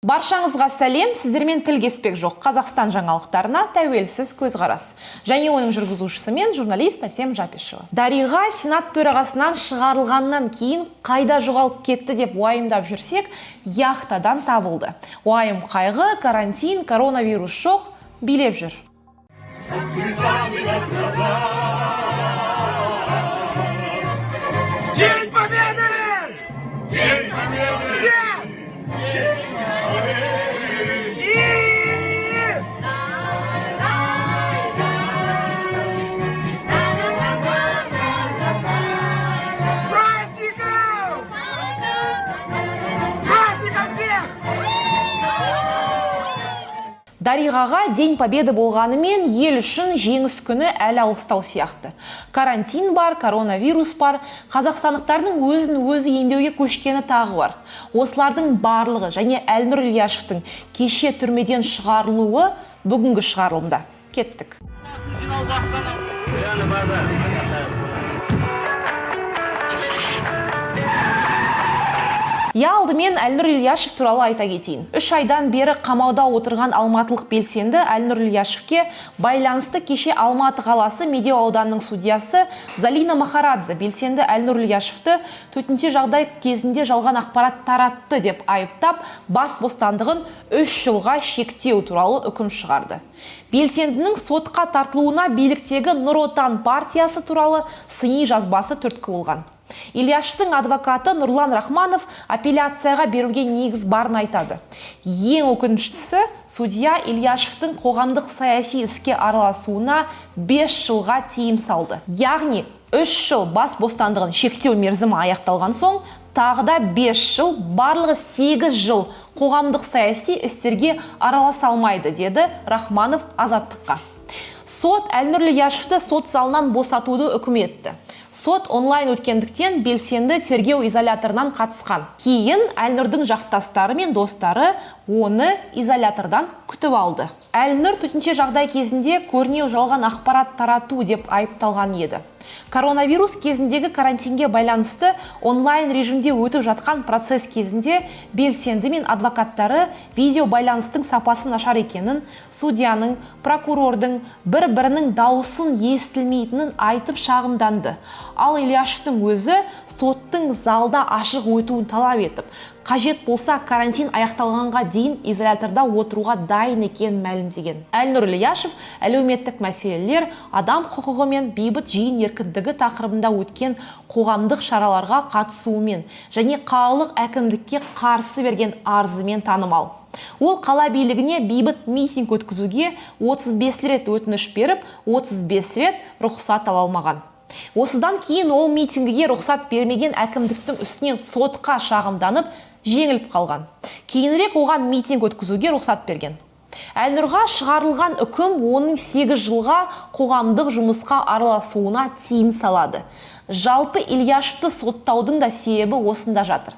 баршаңызға сәлем. Сіздермен тіл кеспек жоқ. Қазақстан жаңалықтарына тәуелсіз көзқарас. Және оның жүргізушісі мен журналист әсем жапишева. Дариға сенат төрағасынан шығарылғаннан кейін қайда жоғалып кетті деп уайымдап жүрсек яхтадан табылды. Уайым қайғы карантин коронавирус жоқ билеп жүр. Дариғаға день победы болғанымен ел үшін жеңіс күні әлі алыстау сияқты. Карантин бар коронавирус бар. Қазақстандықтардың өзін өзі емдеуге көшкені тағы бар. Осылардың барлығы және әлнұр ильяшевтің кеше түрмеден шығарылуы бүгінгі шығарылымда. Кеттік. Иә алдымен әлнұр ильяшев туралы айта кетейін. Үш айдан бері қамауда отырған алматылық белсенді әлнұр ильяшевке байланысты кеше алматы қаласы медеу ауданының судьясы залина махарадзе белсенді әлнұр ильяшевті төтенше жағдай кезінде жалған ақпарат таратты деп айыптап бас бостандығын үш жылға шектеу туралы үкім шығарды. Белсендінің сотқа тартылуына биліктегі нұр отан партиясы туралы сыни жазбасы түрткі болған. Ильяшевтің адвокаты нұрлан рахманов апелляцияға беруге негіз барын айтады. Ең өкініштісі судья ильяшевтің қоғамдық саяси іске араласуына 5 жылға тыйым салды. Яғни үш жыл бас бостандығын шектеу мерзімі аяқталған соң тағы да 5 жыл барлығы 8 жыл қоғамдық саяси істерге араласа алмайды деді рахманов азаттыққа. Сот әлнұр ильяшевті сот залынан босатуды үкім етті. Сот онлайн өткендіктен белсенді тергеу изоляторынан қатысқан. Кейін әлнұрдың жақтастары мен достары оны изолятордан күтіп алды. Әлнұр төтенше жағдай кезінде көрнеу жалған ақпарат тарату деп айыпталған еді. Коронавирус кезіндегі карантинге байланысты онлайн режимде өтіп жатқан процесс кезінде белсенді мен адвокаттары видео байланыстың сапасы нашар екенін судьяның прокурордың бір бірінің дауысын естілмейтінін айтып шағымданды. Ал ильяшевтің өзі соттың залда ашық өтуін талап етіп қажет болса карантин аяқталғанға дейін изоляторда отыруға дайын екенін мәлімдеген. Әлнұр ильяшев әлеуметтік мәселелер адам құқығы мен бейбіт жиын еркіндігі тақырыбында өткен қоғамдық шараларға қатысуымен және қалалық әкімдікке қарсы берген арызымен танымал. Ол қала билігіне бейбіт митинг өткізуге 35 рет өтініш беріп 35 рет рұқсат ала алмаған. Осыдан кейін ол митингіге рұқсат бермеген әкімдіктің үстінен сотқа шағымданып жеңіліп қалған. Кейінірек оған митинг өткізуге рұқсат берген. Әлнұрға шығарылған үкім оның 8 жылға қоғамдық жұмысқа араласуына тыйым салады. Жалпы ильяшевті соттаудың да себебі осында жатыр.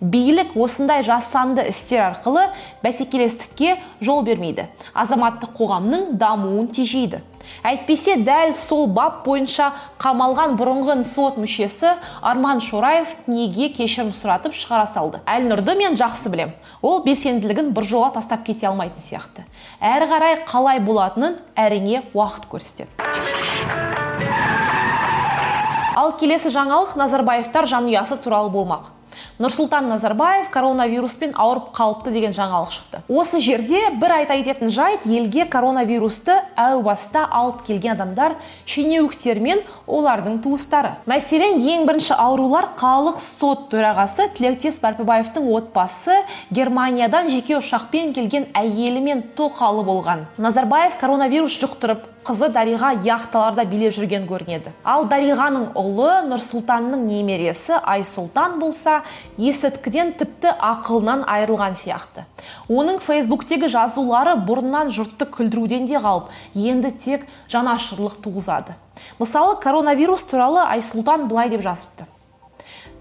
Билік осындай жасанды істер арқылы бәсекелестікке жол бермейді. Азаматтық қоғамның дамуын тежейді. Әйтпесе дәл сол бап бойынша қамалған бұрынғы сот мүшесі арман шораев неге кешірім сұратып шығара салды. Әлнұрды мен жақсы білем. Ол белсенділігін біржола тастап кете алмайтын сияқты. Әрі қарай қалай болатынын әрине уақыт көрсетеді. Ал келесі жаңалық назарбаевтар жанұясы туралы болмақ. Нұрсұлтан назарбаев коронавируспен ауырып қалыпты деген жаңалық шықты. Осы жерде бір айта кететін жайт елге коронавирусты әу баста алып келген адамдар шенеуніктер мен олардың туыстары. Мәселен ең бірінші аурулар қалалық сот төрағасы тілектес бәрпібаевтың отбасы германиядан жеке ұшақпен келген әйелі мен тоқалы болған. Назарбаев коронавирус жұқтырып қызы дариға яхталарда билеп жүрген көрінеді. Ал дариғаның ұлы нұрсұлтанның немересі айсұлтан болса есірткіден тіпті ақылынан айырылған сияқты. Оның фейсбуктегі жазулары бұрыннан жұртты күлдіруден де қалып енді тек жанашырлық туғызады. Мысалы коронавирус туралы айсұлтан былай деп жазыпты.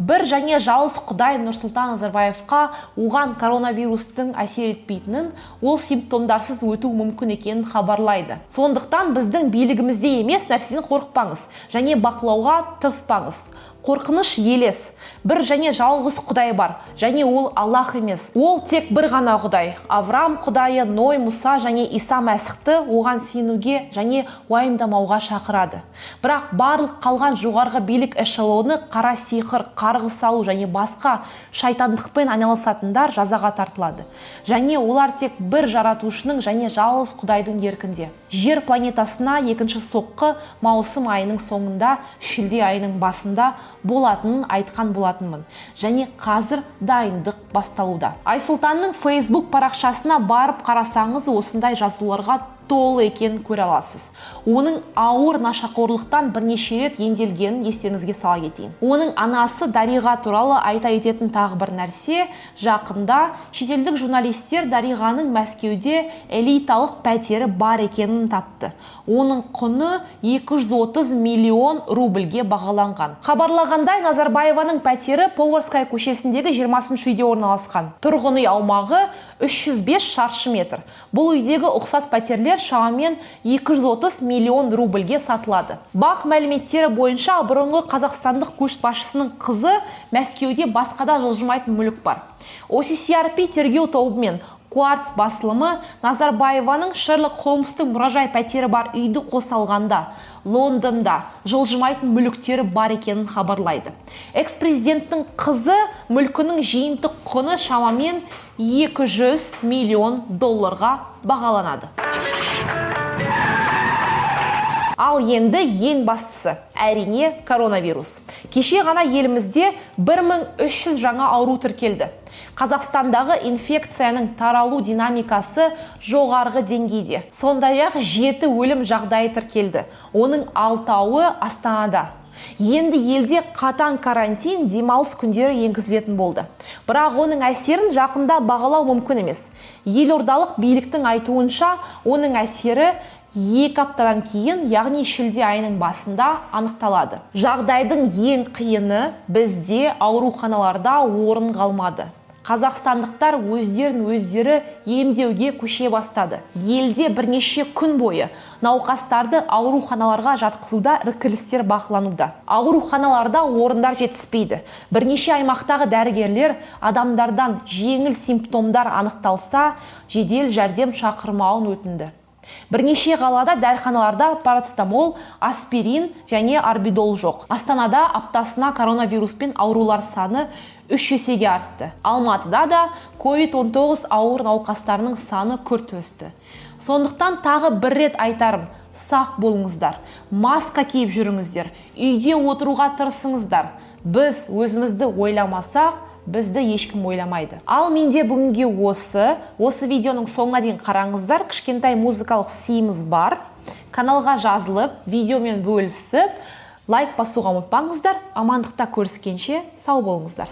Бір және жалғыз құдай нұрсұлтан назарбаевқа оған коронавирустың әсер етпейтінін ол симптомдарсыз өту мүмкін екенін хабарлайды. Сондықтан біздің билігімізде емес нәрседен қорықпаңыз және бақылауға тырыспаңыз. Қорқыныш елес. Бір және жалғыз құдай бар және ол аллах емес. Ол тек бір ғана құдай. Авраам құдайы ной мұса және иса мәсіхті оған сенуге және уайымдамауға шақырады. Бірақ барлық қалған жоғарғы билік эшелоны қара сиқыр қарғыс салу және басқа шайтандықпен айналысатындар жазаға тартылады. Және олар тек бір жаратушының және жалғыз құдайдың еркінде. Жер планетасына екінші соққы маусым айының соңында шілде айының басында болатынын айтқан болатынмын. Және қазір дайындық басталуда. Айсұлтанның фейсбук парақшасына барып қарасаңыз осындай жазуларға толы екенін көре аласыз. Оның ауыр нашақорлықтан бірнеше рет емделгенін естеріңізге сала кетейін. Оның анасы дариға туралы айта кететін тағы бір нәрсе жақында шетелдік журналистер дариғаның мәскеуде элиталық пәтері бар екенін тапты. Оның құны 230 миллион рубльге бағаланған. Хабарлағандай назарбаеваның пәтері поварская көшесіндегі 20 үйде орналасқан. Тұрғын үй аумағы 305 шаршы метр. Бұл үйдегі ұқсас пәтерлер шамамен 230 миллион рубльге сатылады. Бақ мәліметтері бойынша бұрынғы қазақстандық көшбасшысының қызы мәскеуде басқада жылжымайтын мүлік бар. OCCRP тергеу тобымен кварц басылымы назарбаеваның шерлок холмстың мұражай пәтері бар үйді қоса алғанда лондонда жылжымайтын мүліктері бар екенін хабарлайды. Экс президенттің қызы мүлкінің жиынтық құны шамамен 200 миллион долларға бағаланады. Ал енді ең бастысы әрине коронавирус. Кеше ғана елімізде 1300 жаңа ауру тіркелді. Қазақстандағы инфекцияның таралу динамикасы жоғарғы деңгейде. Сондай ақ жеті өлім жағдайы тіркелді. Оның алтауы астанада. Енді елде қатаң карантин демалыс күндері енгізілетін болды. Бірақ оның әсерін жақында бағалау мүмкін емес. Елордалық биліктің айтуынша оның әсері екі аптадан кейін яғни шілде айының басында анықталады. Жағдайдың ең қиыны бізде ауруханаларда орын қалмады. Қазақстандықтар өздерін өздері емдеуге көше бастады. Елде бірнеше күн бойы науқастарды ауруханаларға жатқызуда іркілістер бақылануда. Ауруханаларда орындар жетіспейді. Бірнеше аймақтағы дәрігерлер адамдардан жеңіл симптомдар анықталса жедел жәрдем шақырмауын өтінді. Бірнеше қалада дәріханаларда парацетамол аспирин және арбидол жоқ. Астанада аптасына коронавируспен аурулар саны үш есеге артты. Алматыда да covid 19 ауыр науқастарының саны күрт өсті. Сондықтан тағы бір рет айтарым сақ болыңыздар. Маска киіп жүріңіздер. Үйде отыруға тырысыңыздар. Біз өзімізді ойламасақ бізді ешкім ойламайды. Ал менде бүгінге осы осы видеоның соңына дейін қараңыздар кішкентай музыкалық сыйымыз бар. Каналға жазылып видеомен бөлісіп лайк басуға ұмытпаңыздар. Амандықта көріскенше сау болыңыздар.